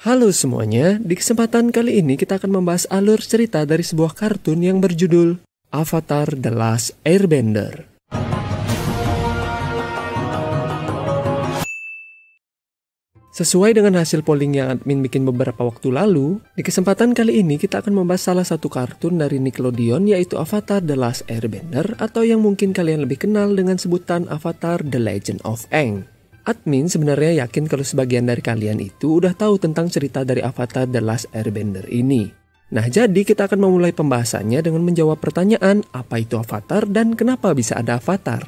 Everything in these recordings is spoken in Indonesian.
Halo semuanya, di kesempatan kali ini kita akan membahas alur cerita dari sebuah kartun yang berjudul Avatar The Last Airbender. Sesuai dengan hasil polling yang admin bikin beberapa waktu lalu, di kesempatan kali ini kita akan membahas salah satu kartun dari Nickelodeon yaitu Avatar The Last Airbender atau yang mungkin kalian lebih kenal dengan sebutan Avatar The Legend of Aang. Admin sebenarnya yakin kalau sebagian dari kalian itu udah tahu tentang cerita dari Avatar The Last Airbender ini. Nah, jadi kita akan memulai pembahasannya dengan menjawab pertanyaan apa itu avatar dan kenapa bisa ada avatar.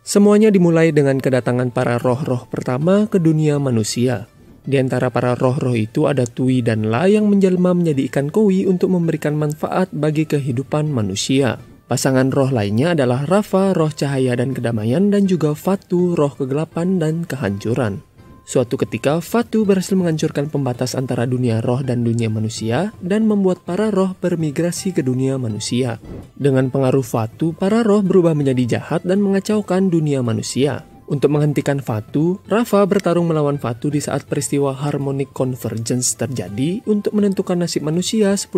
Semuanya dimulai dengan kedatangan para roh-roh pertama ke dunia manusia. Di antara para roh-roh itu ada Tui dan La yang menjelma menjadi ikan koi untuk memberikan manfaat bagi kehidupan manusia. Pasangan roh lainnya adalah Rafa, roh cahaya dan kedamaian, dan juga Fatu, roh kegelapan dan kehancuran. Suatu ketika, Fatu berhasil menghancurkan pembatas antara dunia roh dan dunia manusia dan membuat para roh bermigrasi ke dunia manusia. Dengan pengaruh Fatu, para roh berubah menjadi jahat dan mengacaukan dunia manusia. Untuk menghentikan Fatu, Rafa bertarung melawan Fatu di saat peristiwa Harmonic Convergence terjadi untuk menentukan nasib manusia 10.000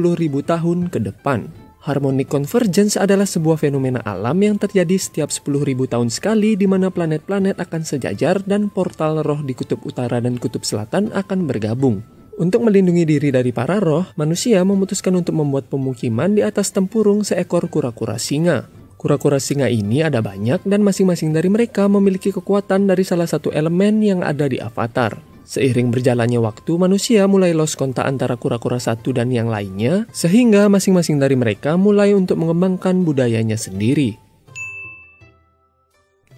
tahun ke depan. Harmonic Convergence adalah sebuah fenomena alam yang terjadi setiap 10.000 tahun sekali di mana planet-planet akan sejajar dan portal roh di kutub utara dan kutub selatan akan bergabung. Untuk melindungi diri dari para roh, manusia memutuskan untuk membuat pemukiman di atas tempurung seekor kura-kura singa. Kura-kura singa ini ada banyak dan masing-masing dari mereka memiliki kekuatan dari salah satu elemen yang ada di avatar. Seiring berjalannya waktu, manusia mulai lost kontak antara kura-kura satu dan yang lainnya, sehingga masing-masing dari mereka mulai untuk mengembangkan budayanya sendiri.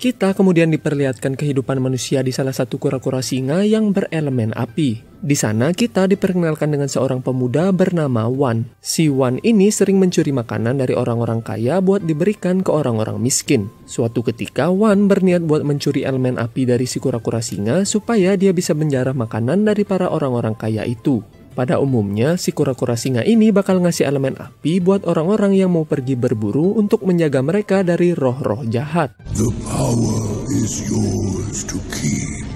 Kita kemudian diperlihatkan kehidupan manusia di salah satu kura-kura singa yang berelemen api. Di sana kita diperkenalkan dengan seorang pemuda bernama Wan. Si Wan ini sering mencuri makanan dari orang-orang kaya buat diberikan ke orang-orang miskin. Suatu ketika Wan berniat buat mencuri elemen api dari si kura-kura singa supaya dia bisa menjarah makanan dari para orang-orang kaya itu. Pada umumnya, si kura-kura singa ini bakal ngasih elemen api buat orang-orang yang mau pergi berburu untuk menjaga mereka dari roh-roh jahat. The power is yours to keep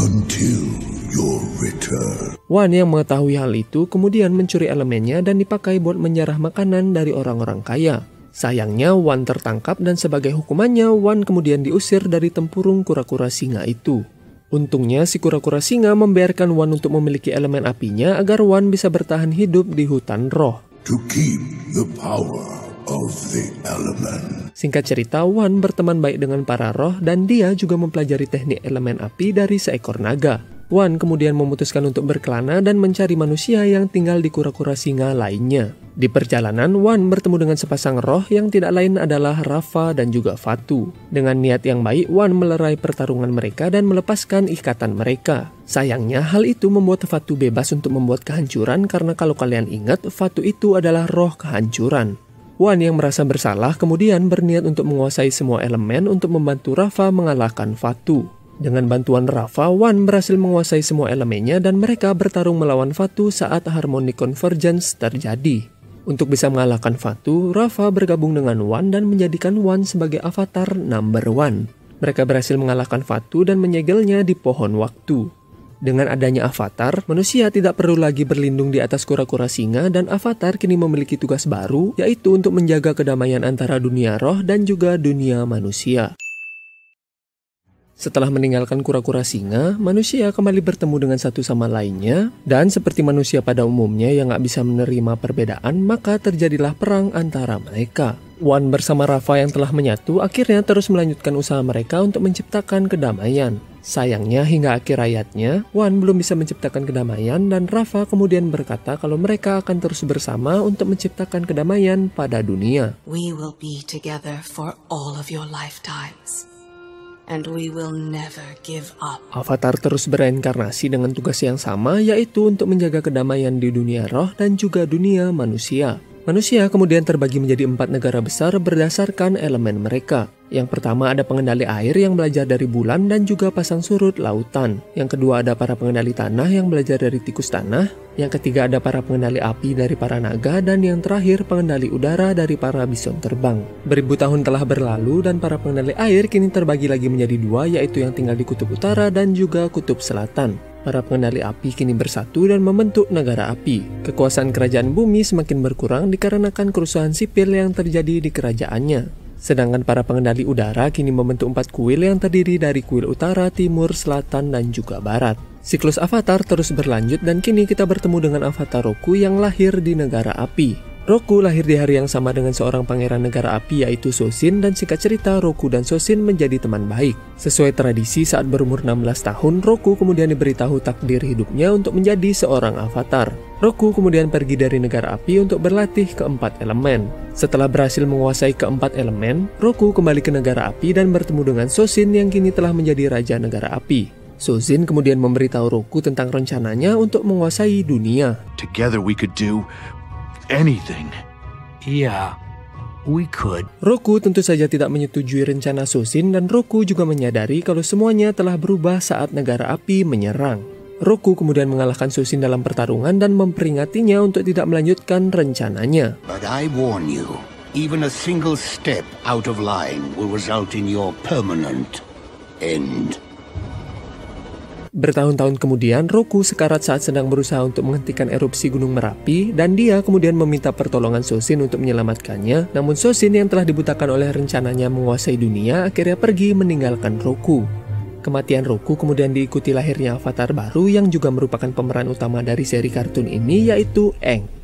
until your return. Wan yang mengetahui hal itu kemudian mencuri elemennya dan dipakai buat menjarah makanan dari orang-orang kaya. Sayangnya Wan tertangkap dan sebagai hukumannya Wan kemudian diusir dari tempurung kura-kura singa itu. Untungnya si kura-kura singa membiarkan Wan untuk memiliki elemen apinya agar Wan bisa bertahan hidup di hutan roh. To keep the power of the element. Singkat cerita, Wan berteman baik dengan para roh dan dia juga mempelajari teknik elemen api dari seekor naga. Wan kemudian memutuskan untuk berkelana dan mencari manusia yang tinggal di kura-kura singa lainnya. Di perjalanan, Wan bertemu dengan sepasang roh yang tidak lain adalah Rafa dan juga Fatu. Dengan niat yang baik, Wan melerai pertarungan mereka dan melepaskan ikatan mereka. Sayangnya, hal itu membuat Fatu bebas untuk membuat kehancuran karena kalau kalian ingat, Fatu itu adalah roh kehancuran. Wan yang merasa bersalah kemudian berniat untuk menguasai semua elemen untuk membantu Rafa mengalahkan Fatu. Dengan bantuan Rafa, Wan berhasil menguasai semua elemennya dan mereka bertarung melawan Fatu saat Harmonic Convergence terjadi. Untuk bisa mengalahkan Fatu, Rafa bergabung dengan Wan dan menjadikan Wan sebagai avatar number one. Mereka berhasil mengalahkan Fatu dan menyegelnya di pohon waktu. Dengan adanya avatar, manusia tidak perlu lagi berlindung di atas kura-kura singa dan avatar kini memiliki tugas baru, yaitu untuk menjaga kedamaian antara dunia roh dan juga dunia manusia. Setelah meninggalkan kura-kura singa, manusia kembali bertemu dengan satu sama lainnya, dan seperti manusia pada umumnya yang gak bisa menerima perbedaan, maka terjadilah perang antara mereka. Wan bersama Rafa yang telah menyatu akhirnya terus melanjutkan usaha mereka untuk menciptakan kedamaian. Sayangnya hingga akhir ayatnya, Wan belum bisa menciptakan kedamaian dan Rafa kemudian berkata kalau mereka akan terus bersama untuk menciptakan kedamaian pada dunia. We will be together for all of your lifetimes. And we will never give up. Avatar terus bereinkarnasi dengan tugas yang sama yaitu untuk menjaga kedamaian di dunia roh dan juga dunia manusia. Manusia kemudian terbagi menjadi empat negara besar berdasarkan elemen mereka. Yang pertama ada pengendali air yang belajar dari bulan dan juga pasang surut lautan. Yang kedua ada para pengendali tanah yang belajar dari tikus tanah. Yang ketiga ada para pengendali api dari para naga. Dan yang terakhir pengendali udara dari para bison terbang. Beribu tahun telah berlalu dan para pengendali air kini terbagi lagi menjadi dua yaitu yang tinggal di kutub utara dan juga kutub selatan. Para pengendali api kini bersatu dan membentuk negara api. Kekuasaan kerajaan bumi semakin berkurang dikarenakan kerusuhan sipil yang terjadi di kerajaannya. Sedangkan para pengendali udara kini membentuk empat kuil yang terdiri dari kuil utara, timur, selatan, dan juga barat. Siklus avatar terus berlanjut dan kini kita bertemu dengan avatar Roku yang lahir di negara api. Roku lahir di hari yang sama dengan seorang pangeran negara api yaitu Sosin dan singkat cerita Roku dan Sosin menjadi teman baik. Sesuai tradisi saat berumur 16 tahun, Roku kemudian diberitahu takdir hidupnya untuk menjadi seorang avatar. Roku kemudian pergi dari negara api untuk berlatih keempat elemen. Setelah berhasil menguasai keempat elemen, Roku kembali ke negara api dan bertemu dengan Sosin yang kini telah menjadi raja negara api. Sozin kemudian memberitahu Roku tentang rencananya untuk menguasai dunia. Together we could do anything. Yeah, we could. Roku tentu saja tidak menyetujui rencana Sosin dan Roku juga menyadari kalau semuanya telah berubah saat negara api menyerang. Roku kemudian mengalahkan Sosin dalam pertarungan dan memperingatinya untuk tidak melanjutkan rencananya. But I warn you, even a single step out of line will result in your permanent end. Bertahun-tahun kemudian, Roku sekarat saat sedang berusaha untuk menghentikan erupsi Gunung Merapi dan dia kemudian meminta pertolongan Sosin untuk menyelamatkannya. Namun Sosin yang telah dibutakan oleh rencananya menguasai dunia akhirnya pergi meninggalkan Roku. Kematian Roku kemudian diikuti lahirnya avatar baru yang juga merupakan pemeran utama dari seri kartun ini yaitu Eng.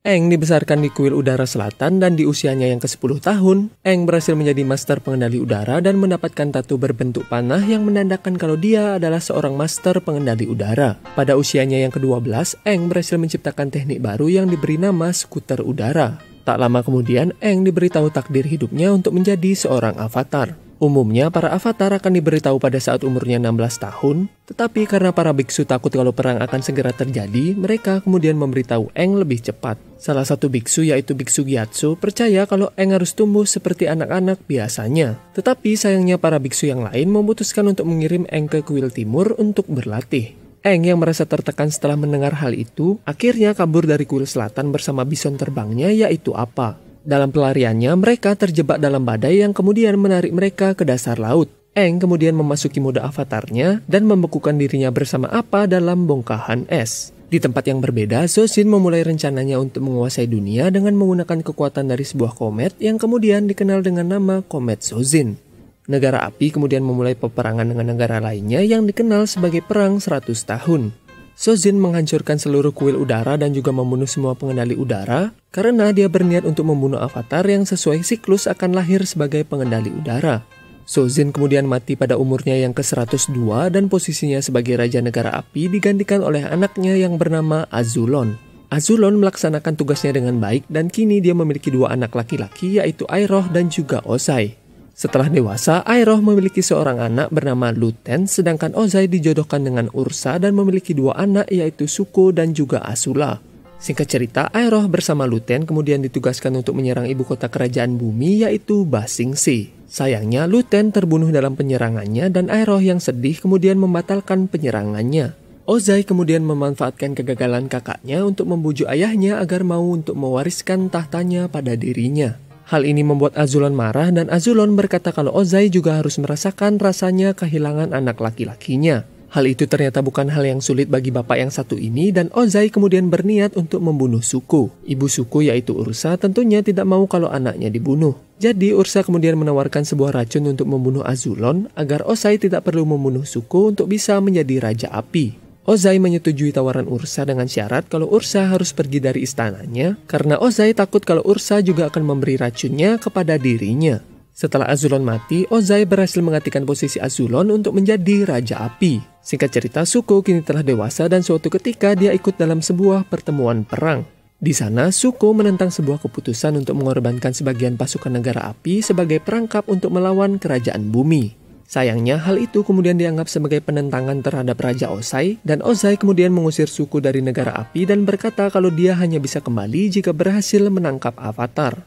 Eng dibesarkan di kuil udara selatan dan di usianya yang ke-10 tahun, Eng berhasil menjadi master pengendali udara dan mendapatkan tatu berbentuk panah yang menandakan kalau dia adalah seorang master pengendali udara. Pada usianya yang ke-12, Eng berhasil menciptakan teknik baru yang diberi nama skuter udara. Tak lama kemudian, Eng diberitahu takdir hidupnya untuk menjadi seorang avatar. Umumnya para avatar akan diberitahu pada saat umurnya 16 tahun, tetapi karena para biksu takut kalau perang akan segera terjadi, mereka kemudian memberitahu Eng lebih cepat. Salah satu biksu yaitu biksu Gyatso percaya kalau Eng harus tumbuh seperti anak-anak biasanya. Tetapi sayangnya para biksu yang lain memutuskan untuk mengirim Eng ke kuil timur untuk berlatih. Eng yang merasa tertekan setelah mendengar hal itu, akhirnya kabur dari kuil selatan bersama bison terbangnya yaitu apa. Dalam pelariannya, mereka terjebak dalam badai yang kemudian menarik mereka ke dasar laut. Eng kemudian memasuki mode avatarnya dan membekukan dirinya bersama apa dalam bongkahan es. Di tempat yang berbeda, Sosin memulai rencananya untuk menguasai dunia dengan menggunakan kekuatan dari sebuah komet yang kemudian dikenal dengan nama Komet Sozin. Negara api kemudian memulai peperangan dengan negara lainnya yang dikenal sebagai Perang 100 Tahun. Sozin menghancurkan seluruh kuil udara dan juga membunuh semua pengendali udara karena dia berniat untuk membunuh avatar yang sesuai siklus akan lahir sebagai pengendali udara. Sozin kemudian mati pada umurnya yang ke-102 dan posisinya sebagai Raja Negara Api digantikan oleh anaknya yang bernama Azulon. Azulon melaksanakan tugasnya dengan baik dan kini dia memiliki dua anak laki-laki yaitu Airoh dan juga Osai. Setelah dewasa, Airoh memiliki seorang anak bernama Luten, sedangkan Ozai dijodohkan dengan Ursa dan memiliki dua anak yaitu Suko dan juga Asula. Singkat cerita, Airoh bersama Luten kemudian ditugaskan untuk menyerang ibu kota kerajaan bumi yaitu Basingsi. Sayangnya, Luten terbunuh dalam penyerangannya dan Airoh yang sedih kemudian membatalkan penyerangannya. Ozai kemudian memanfaatkan kegagalan kakaknya untuk membujuk ayahnya agar mau untuk mewariskan tahtanya pada dirinya. Hal ini membuat Azulon marah dan Azulon berkata kalau Ozai juga harus merasakan rasanya kehilangan anak laki-lakinya. Hal itu ternyata bukan hal yang sulit bagi bapak yang satu ini dan Ozai kemudian berniat untuk membunuh Suku. Ibu Suku yaitu Ursa tentunya tidak mau kalau anaknya dibunuh. Jadi Ursa kemudian menawarkan sebuah racun untuk membunuh Azulon agar Ozai tidak perlu membunuh Suku untuk bisa menjadi Raja Api. Ozai menyetujui tawaran Ursa dengan syarat kalau Ursa harus pergi dari istananya karena Ozai takut kalau Ursa juga akan memberi racunnya kepada dirinya. Setelah Azulon mati, Ozai berhasil menggantikan posisi Azulon untuk menjadi Raja Api. Singkat cerita, Suko kini telah dewasa dan suatu ketika dia ikut dalam sebuah pertemuan perang. Di sana, Suko menentang sebuah keputusan untuk mengorbankan sebagian pasukan negara api sebagai perangkap untuk melawan kerajaan bumi. Sayangnya hal itu kemudian dianggap sebagai penentangan terhadap Raja Osai dan Osai kemudian mengusir suku dari negara api dan berkata kalau dia hanya bisa kembali jika berhasil menangkap Avatar.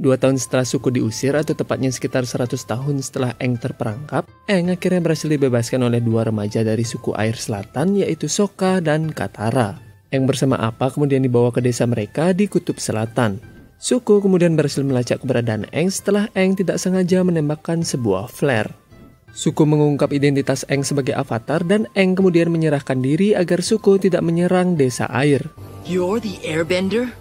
Dua tahun setelah suku diusir atau tepatnya sekitar 100 tahun setelah Eng terperangkap, Eng akhirnya berhasil dibebaskan oleh dua remaja dari suku air selatan yaitu Soka dan Katara. Eng bersama Apa kemudian dibawa ke desa mereka di kutub selatan. Suku kemudian berhasil melacak keberadaan Eng setelah Eng tidak sengaja menembakkan sebuah flare. Suku mengungkap identitas Eng sebagai avatar dan Eng kemudian menyerahkan diri agar suku tidak menyerang desa air. You're the airbender?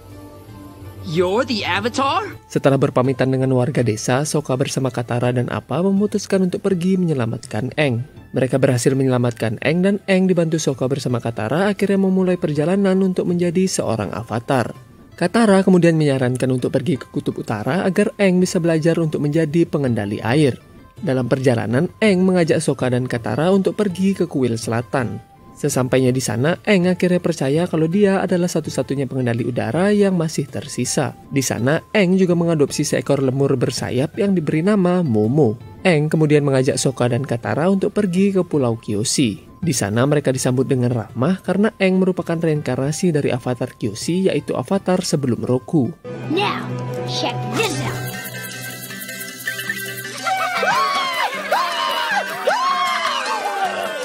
You're the avatar? Setelah berpamitan dengan warga desa, Soka bersama Katara dan Apa memutuskan untuk pergi menyelamatkan Eng. Mereka berhasil menyelamatkan Eng dan Eng dibantu Soka bersama Katara akhirnya memulai perjalanan untuk menjadi seorang avatar. Katara kemudian menyarankan untuk pergi ke kutub utara agar Eng bisa belajar untuk menjadi pengendali air. Dalam perjalanan, Eng mengajak Soka dan Katara untuk pergi ke kuil selatan. Sesampainya di sana, Eng akhirnya percaya kalau dia adalah satu-satunya pengendali udara yang masih tersisa. Di sana, Eng juga mengadopsi seekor lemur bersayap yang diberi nama Momo. Eng kemudian mengajak Soka dan Katara untuk pergi ke Pulau Kyoshi. Di sana mereka disambut dengan ramah karena Eng merupakan reinkarnasi dari avatar Kyoshi yaitu avatar sebelum Roku. Now, check this out.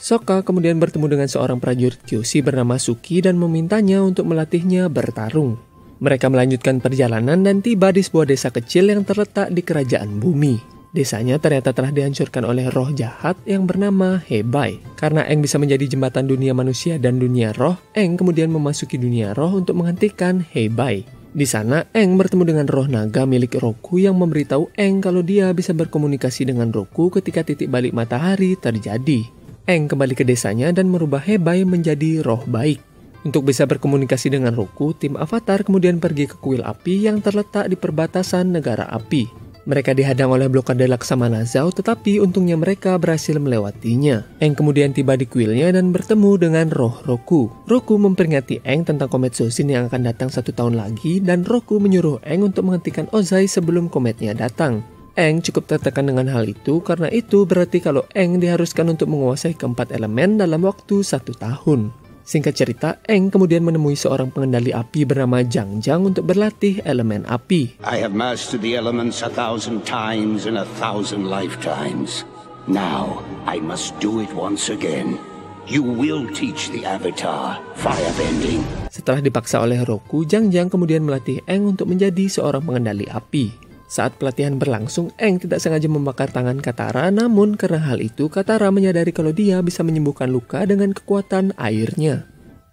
Soka kemudian bertemu dengan seorang prajurit Kyoshi bernama Suki dan memintanya untuk melatihnya bertarung. Mereka melanjutkan perjalanan dan tiba di sebuah desa kecil yang terletak di kerajaan bumi. Desanya ternyata telah dihancurkan oleh roh jahat yang bernama Hebai. Karena Eng bisa menjadi jembatan dunia manusia dan dunia roh, Eng kemudian memasuki dunia roh untuk menghentikan Hebai. Di sana, Eng bertemu dengan roh naga milik Roku yang memberitahu Eng kalau dia bisa berkomunikasi dengan Roku ketika titik balik matahari terjadi. Eng kembali ke desanya dan merubah Hebai menjadi roh baik. Untuk bisa berkomunikasi dengan Roku, tim Avatar kemudian pergi ke kuil api yang terletak di perbatasan negara api. Mereka dihadang oleh blokade Laksamana Zhao, tetapi untungnya mereka berhasil melewatinya. Eng kemudian tiba di kuilnya dan bertemu dengan roh Roku. Roku memperingati Eng tentang komet Sosin yang akan datang satu tahun lagi, dan Roku menyuruh Eng untuk menghentikan Ozai sebelum kometnya datang. Eng cukup tertekan dengan hal itu karena itu berarti kalau Eng diharuskan untuk menguasai keempat elemen dalam waktu satu tahun. Singkat cerita, Eng kemudian menemui seorang pengendali api bernama Jang Jang untuk berlatih elemen api. I have mastered the elements a thousand times in a thousand lifetimes. Now, I must do it once again. You will teach the Avatar firebending. Setelah dipaksa oleh Roku, Jang Jang kemudian melatih Eng untuk menjadi seorang pengendali api. Saat pelatihan berlangsung, Eng tidak sengaja membakar tangan Katara, namun karena hal itu Katara menyadari kalau dia bisa menyembuhkan luka dengan kekuatan airnya.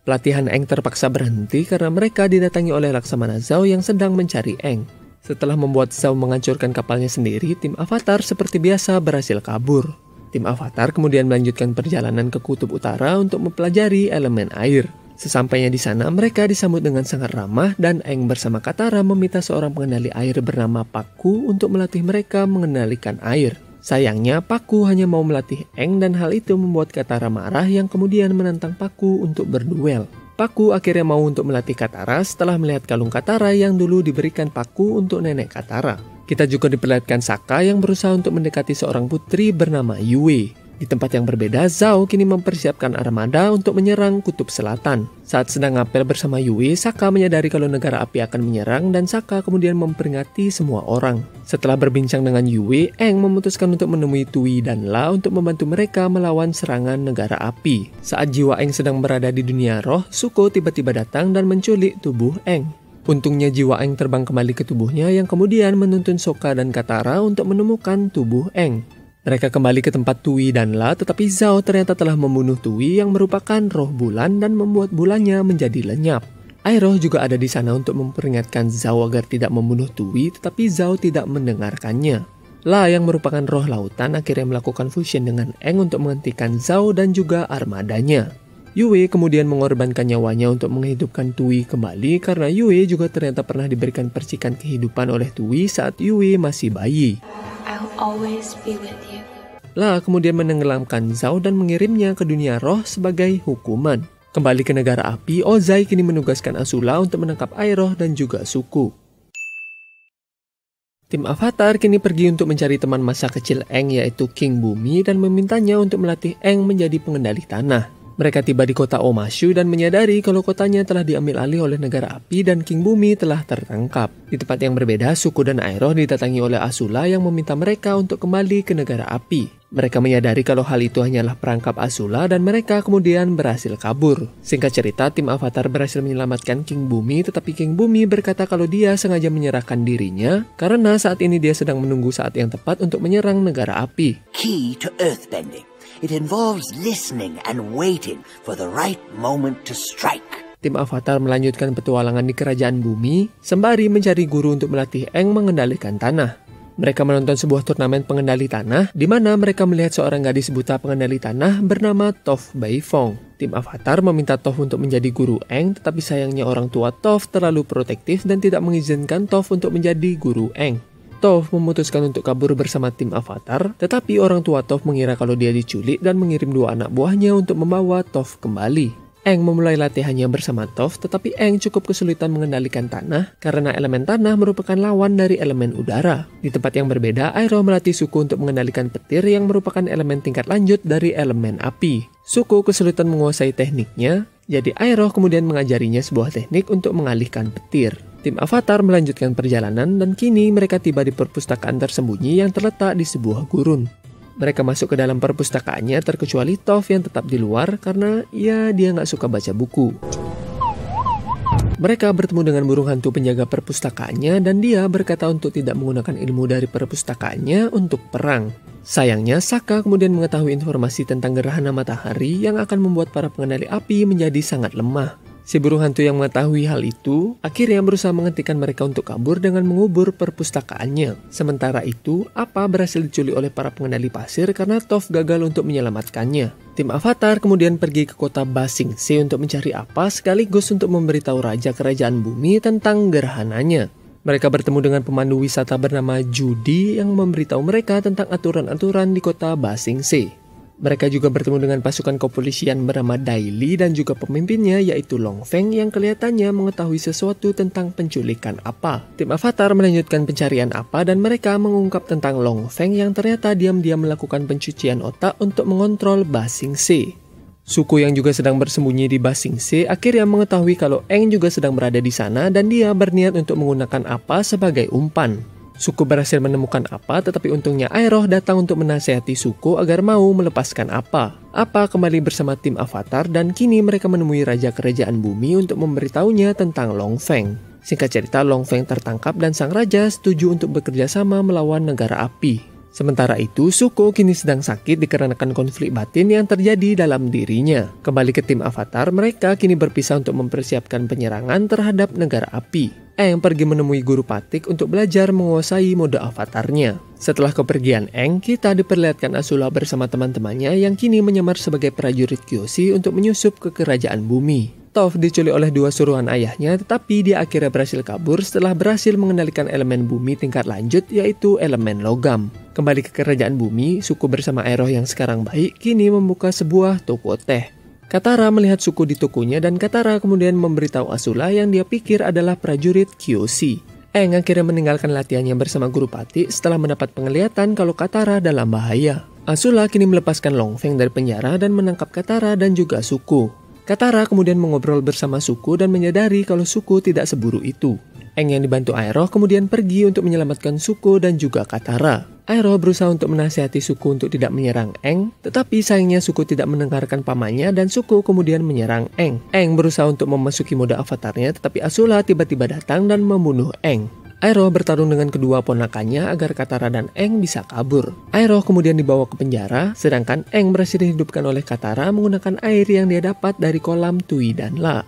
Pelatihan Eng terpaksa berhenti karena mereka didatangi oleh Laksamana Zhao yang sedang mencari Eng. Setelah membuat Zhao menghancurkan kapalnya sendiri, tim Avatar seperti biasa berhasil kabur. Tim Avatar kemudian melanjutkan perjalanan ke Kutub Utara untuk mempelajari elemen air. Sesampainya di sana, mereka disambut dengan sangat ramah dan Eng bersama Katara meminta seorang pengendali air bernama Paku untuk melatih mereka mengendalikan air. Sayangnya, Paku hanya mau melatih Eng dan hal itu membuat Katara marah yang kemudian menantang Paku untuk berduel. Paku akhirnya mau untuk melatih Katara setelah melihat kalung Katara yang dulu diberikan Paku untuk nenek Katara. Kita juga diperlihatkan Saka yang berusaha untuk mendekati seorang putri bernama Yue. Di tempat yang berbeda, Zhao kini mempersiapkan armada untuk menyerang kutub selatan. Saat sedang ngapel bersama Yui, Saka menyadari kalau negara api akan menyerang dan Saka kemudian memperingati semua orang. Setelah berbincang dengan Yui, Eng memutuskan untuk menemui Tui dan La untuk membantu mereka melawan serangan negara api. Saat jiwa Eng sedang berada di dunia roh, Suko tiba-tiba datang dan menculik tubuh Eng. Untungnya jiwa Eng terbang kembali ke tubuhnya yang kemudian menuntun Soka dan Katara untuk menemukan tubuh Eng. Mereka kembali ke tempat Tui dan La, tetapi Zhao ternyata telah membunuh Tui yang merupakan roh bulan dan membuat bulannya menjadi lenyap. Airoh juga ada di sana untuk memperingatkan Zhao agar tidak membunuh Tui, tetapi Zhao tidak mendengarkannya. La yang merupakan roh lautan akhirnya melakukan fusion dengan Eng untuk menghentikan Zhao dan juga armadanya. Yue kemudian mengorbankan nyawanya untuk menghidupkan Tui kembali karena Yue juga ternyata pernah diberikan percikan kehidupan oleh Tui saat Yue masih bayi. I'll always be with you. La kemudian menenggelamkan Zhao dan mengirimnya ke dunia roh sebagai hukuman. Kembali ke negara api, Ozai kini menugaskan Asula untuk menangkap Airoh dan juga suku. Tim Avatar kini pergi untuk mencari teman masa kecil Eng yaitu King Bumi dan memintanya untuk melatih Eng menjadi pengendali tanah. Mereka tiba di kota Omashu dan menyadari kalau kotanya telah diambil alih oleh negara api dan King Bumi telah tertangkap. Di tempat yang berbeda, suku dan Aeroh didatangi oleh Asula yang meminta mereka untuk kembali ke negara api. Mereka menyadari kalau hal itu hanyalah perangkap Asula dan mereka kemudian berhasil kabur. Singkat cerita, tim Avatar berhasil menyelamatkan King Bumi tetapi King Bumi berkata kalau dia sengaja menyerahkan dirinya karena saat ini dia sedang menunggu saat yang tepat untuk menyerang negara api. key to earthbending. It involves listening and waiting for the right moment to strike. Tim Avatar melanjutkan petualangan di kerajaan bumi sembari mencari guru untuk melatih Eng mengendalikan tanah. Mereka menonton sebuah turnamen pengendali tanah di mana mereka melihat seorang gadis buta pengendali tanah bernama Toph Beifong. Tim Avatar meminta Toph untuk menjadi guru Eng, tetapi sayangnya orang tua Toph terlalu protektif dan tidak mengizinkan Toph untuk menjadi guru Eng. Toph memutuskan untuk kabur bersama tim Avatar, tetapi orang tua Toph mengira kalau dia diculik dan mengirim dua anak buahnya untuk membawa Toph kembali. Eng memulai latihannya bersama Toph, tetapi Eng cukup kesulitan mengendalikan tanah karena elemen tanah merupakan lawan dari elemen udara. Di tempat yang berbeda, Aero melatih Suku untuk mengendalikan petir yang merupakan elemen tingkat lanjut dari elemen api. Suku kesulitan menguasai tekniknya, jadi Aero kemudian mengajarinya sebuah teknik untuk mengalihkan petir. Tim Avatar melanjutkan perjalanan dan kini mereka tiba di perpustakaan tersembunyi yang terletak di sebuah gurun. Mereka masuk ke dalam perpustakaannya terkecuali Toph yang tetap di luar karena ya dia nggak suka baca buku. Mereka bertemu dengan burung hantu penjaga perpustakaannya dan dia berkata untuk tidak menggunakan ilmu dari perpustakaannya untuk perang. Sayangnya, Saka kemudian mengetahui informasi tentang gerhana matahari yang akan membuat para pengendali api menjadi sangat lemah. Si burung hantu yang mengetahui hal itu akhirnya berusaha menghentikan mereka untuk kabur dengan mengubur perpustakaannya. Sementara itu, Apa berhasil diculik oleh para pengendali pasir karena Toph gagal untuk menyelamatkannya. Tim Avatar kemudian pergi ke kota Basing Se untuk mencari Apa sekaligus untuk memberitahu Raja Kerajaan Bumi tentang gerhananya. Mereka bertemu dengan pemandu wisata bernama Judy yang memberitahu mereka tentang aturan-aturan di kota Basing Se. Mereka juga bertemu dengan pasukan kepolisian bernama Daily dan juga pemimpinnya yaitu Long Feng yang kelihatannya mengetahui sesuatu tentang penculikan apa. Tim Avatar melanjutkan pencarian apa dan mereka mengungkap tentang Long Feng yang ternyata diam-diam melakukan pencucian otak untuk mengontrol Basing Se. Suku yang juga sedang bersembunyi di Basing Se akhirnya mengetahui kalau Eng juga sedang berada di sana dan dia berniat untuk menggunakan apa sebagai umpan. Suku berhasil menemukan apa, tetapi untungnya Aeroh datang untuk menasehati Suku agar mau melepaskan apa. Apa kembali bersama tim Avatar dan kini mereka menemui Raja Kerajaan Bumi untuk memberitahunya tentang Long Feng. Singkat cerita, Long Feng tertangkap dan sang raja setuju untuk bekerja sama melawan negara api. Sementara itu, Suko kini sedang sakit dikarenakan konflik batin yang terjadi dalam dirinya. Kembali ke tim Avatar, mereka kini berpisah untuk mempersiapkan penyerangan terhadap negara api. Eng pergi menemui guru Patik untuk belajar menguasai mode avatarnya. Setelah kepergian Eng, kita diperlihatkan Asula bersama teman-temannya yang kini menyamar sebagai prajurit Kyoshi untuk menyusup ke kerajaan bumi. Toph diculik oleh dua suruhan ayahnya, tetapi dia akhirnya berhasil kabur setelah berhasil mengendalikan elemen bumi tingkat lanjut yaitu elemen logam. Kembali ke kerajaan bumi, suku bersama Eroh yang sekarang baik kini membuka sebuah toko teh. Katara melihat suku di tokonya dan Katara kemudian memberitahu Asula yang dia pikir adalah prajurit Kyoshi. Eng akhirnya meninggalkan latihannya bersama Guru Pati setelah mendapat penglihatan kalau Katara dalam bahaya. Asula kini melepaskan Long Feng dari penjara dan menangkap Katara dan juga suku. Katara kemudian mengobrol bersama suku dan menyadari kalau suku tidak seburu itu. Eng yang dibantu Aeroh kemudian pergi untuk menyelamatkan suku dan juga Katara. Aero berusaha untuk menasihati Suku untuk tidak menyerang Eng, tetapi sayangnya Suku tidak mendengarkan pamannya dan Suku kemudian menyerang Eng. Eng berusaha untuk memasuki mode avatarnya, tetapi Asula tiba-tiba datang dan membunuh Eng. Aero bertarung dengan kedua ponakannya agar Katara dan Eng bisa kabur. Aero kemudian dibawa ke penjara, sedangkan Eng berhasil dihidupkan oleh Katara menggunakan air yang dia dapat dari kolam Tui dan La.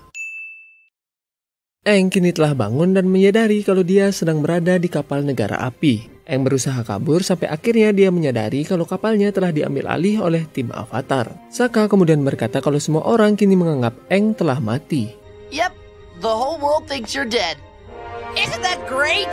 Eng kini telah bangun dan menyadari kalau dia sedang berada di kapal negara api. Eng berusaha kabur sampai akhirnya dia menyadari kalau kapalnya telah diambil alih oleh tim Avatar. Saka kemudian berkata kalau semua orang kini menganggap Eng telah mati. Yep, the whole world thinks you're dead. Isn't that great?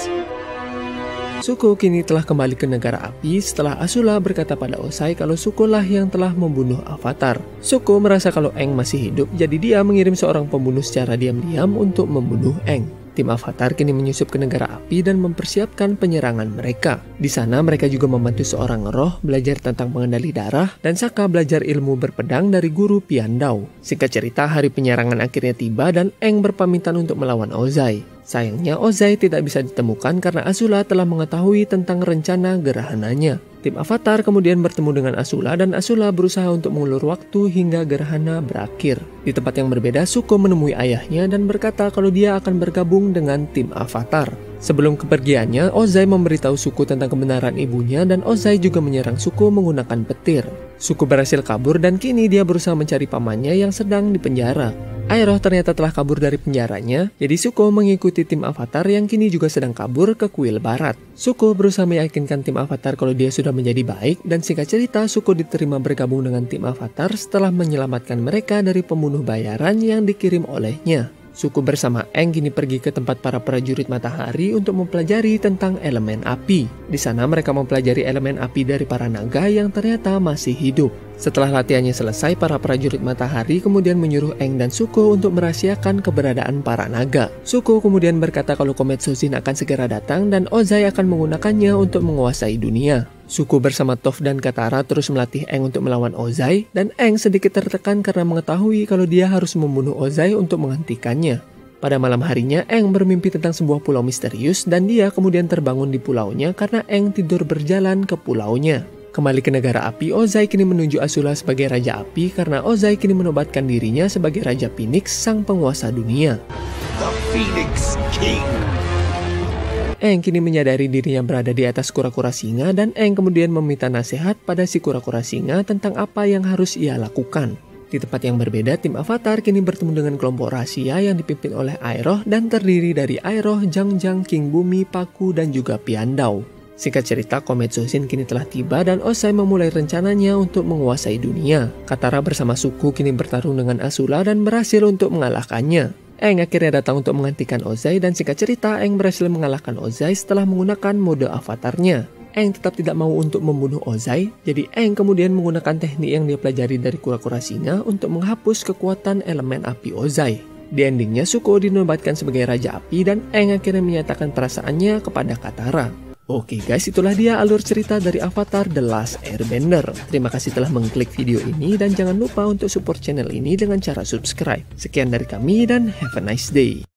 Suku kini telah kembali ke negara api setelah Asula berkata pada Osai kalau Sukulah yang telah membunuh Avatar. Suku merasa kalau Eng masih hidup, jadi dia mengirim seorang pembunuh secara diam-diam untuk membunuh Eng. Tim Avatar kini menyusup ke negara api dan mempersiapkan penyerangan mereka. Di sana mereka juga membantu seorang roh belajar tentang pengendali darah dan Saka belajar ilmu berpedang dari guru Piandau. Singkat cerita, hari penyerangan akhirnya tiba dan Eng berpamitan untuk melawan Ozai. Sayangnya Ozai tidak bisa ditemukan karena Asula telah mengetahui tentang rencana gerahananya. Tim Avatar kemudian bertemu dengan Asula dan Asula berusaha untuk mengulur waktu hingga gerhana berakhir. Di tempat yang berbeda, Suko menemui ayahnya dan berkata kalau dia akan bergabung dengan tim Avatar. Sebelum kepergiannya, Ozai memberitahu Suku tentang kebenaran ibunya dan Ozai juga menyerang Suku menggunakan petir. Suku berhasil kabur dan kini dia berusaha mencari pamannya yang sedang dipenjara. Aeroh ternyata telah kabur dari penjaranya, jadi Suko mengikuti tim Avatar yang kini juga sedang kabur ke kuil barat. Suko berusaha meyakinkan tim Avatar kalau dia sudah menjadi baik, dan singkat cerita Suko diterima bergabung dengan tim Avatar setelah menyelamatkan mereka dari pembunuh bayaran yang dikirim olehnya. Suku bersama Eng kini pergi ke tempat para prajurit matahari untuk mempelajari tentang elemen api. Di sana mereka mempelajari elemen api dari para naga yang ternyata masih hidup. Setelah latihannya selesai, para prajurit matahari kemudian menyuruh Eng dan Suko untuk merahasiakan keberadaan para naga. Suko kemudian berkata kalau Komet Sozin akan segera datang dan Ozai akan menggunakannya untuk menguasai dunia. Suku bersama Toph dan Katara terus melatih Eng untuk melawan Ozai, dan Eng sedikit tertekan karena mengetahui kalau dia harus membunuh Ozai untuk menghentikannya. Pada malam harinya, Eng bermimpi tentang sebuah pulau misterius dan dia kemudian terbangun di pulaunya karena Eng tidur berjalan ke pulaunya. Kembali ke negara api, Ozai kini menunjuk Asula sebagai Raja Api karena Ozai kini menobatkan dirinya sebagai Raja Phoenix, sang penguasa dunia. The Phoenix King. Eng kini menyadari dirinya berada di atas kura-kura singa dan Eng kemudian meminta nasihat pada si kura-kura singa tentang apa yang harus ia lakukan. Di tempat yang berbeda, tim Avatar kini bertemu dengan kelompok rahasia yang dipimpin oleh Aeroh dan terdiri dari Aeroh, Jang-Jang, King Bumi, Paku, dan juga Piandau. Singkat cerita, Komet Sosin kini telah tiba dan Osai memulai rencananya untuk menguasai dunia. Katara bersama suku kini bertarung dengan Asula dan berhasil untuk mengalahkannya. Eng akhirnya datang untuk menggantikan Ozai dan singkat cerita Eng berhasil mengalahkan Ozai setelah menggunakan mode avatarnya. Eng tetap tidak mau untuk membunuh Ozai, jadi Eng kemudian menggunakan teknik yang dia pelajari dari kura-kura singa untuk menghapus kekuatan elemen api Ozai. Di endingnya Suko dinobatkan sebagai Raja Api dan Eng akhirnya menyatakan perasaannya kepada Katara. Oke guys, itulah dia alur cerita dari Avatar The Last Airbender. Terima kasih telah mengklik video ini dan jangan lupa untuk support channel ini dengan cara subscribe. Sekian dari kami dan have a nice day.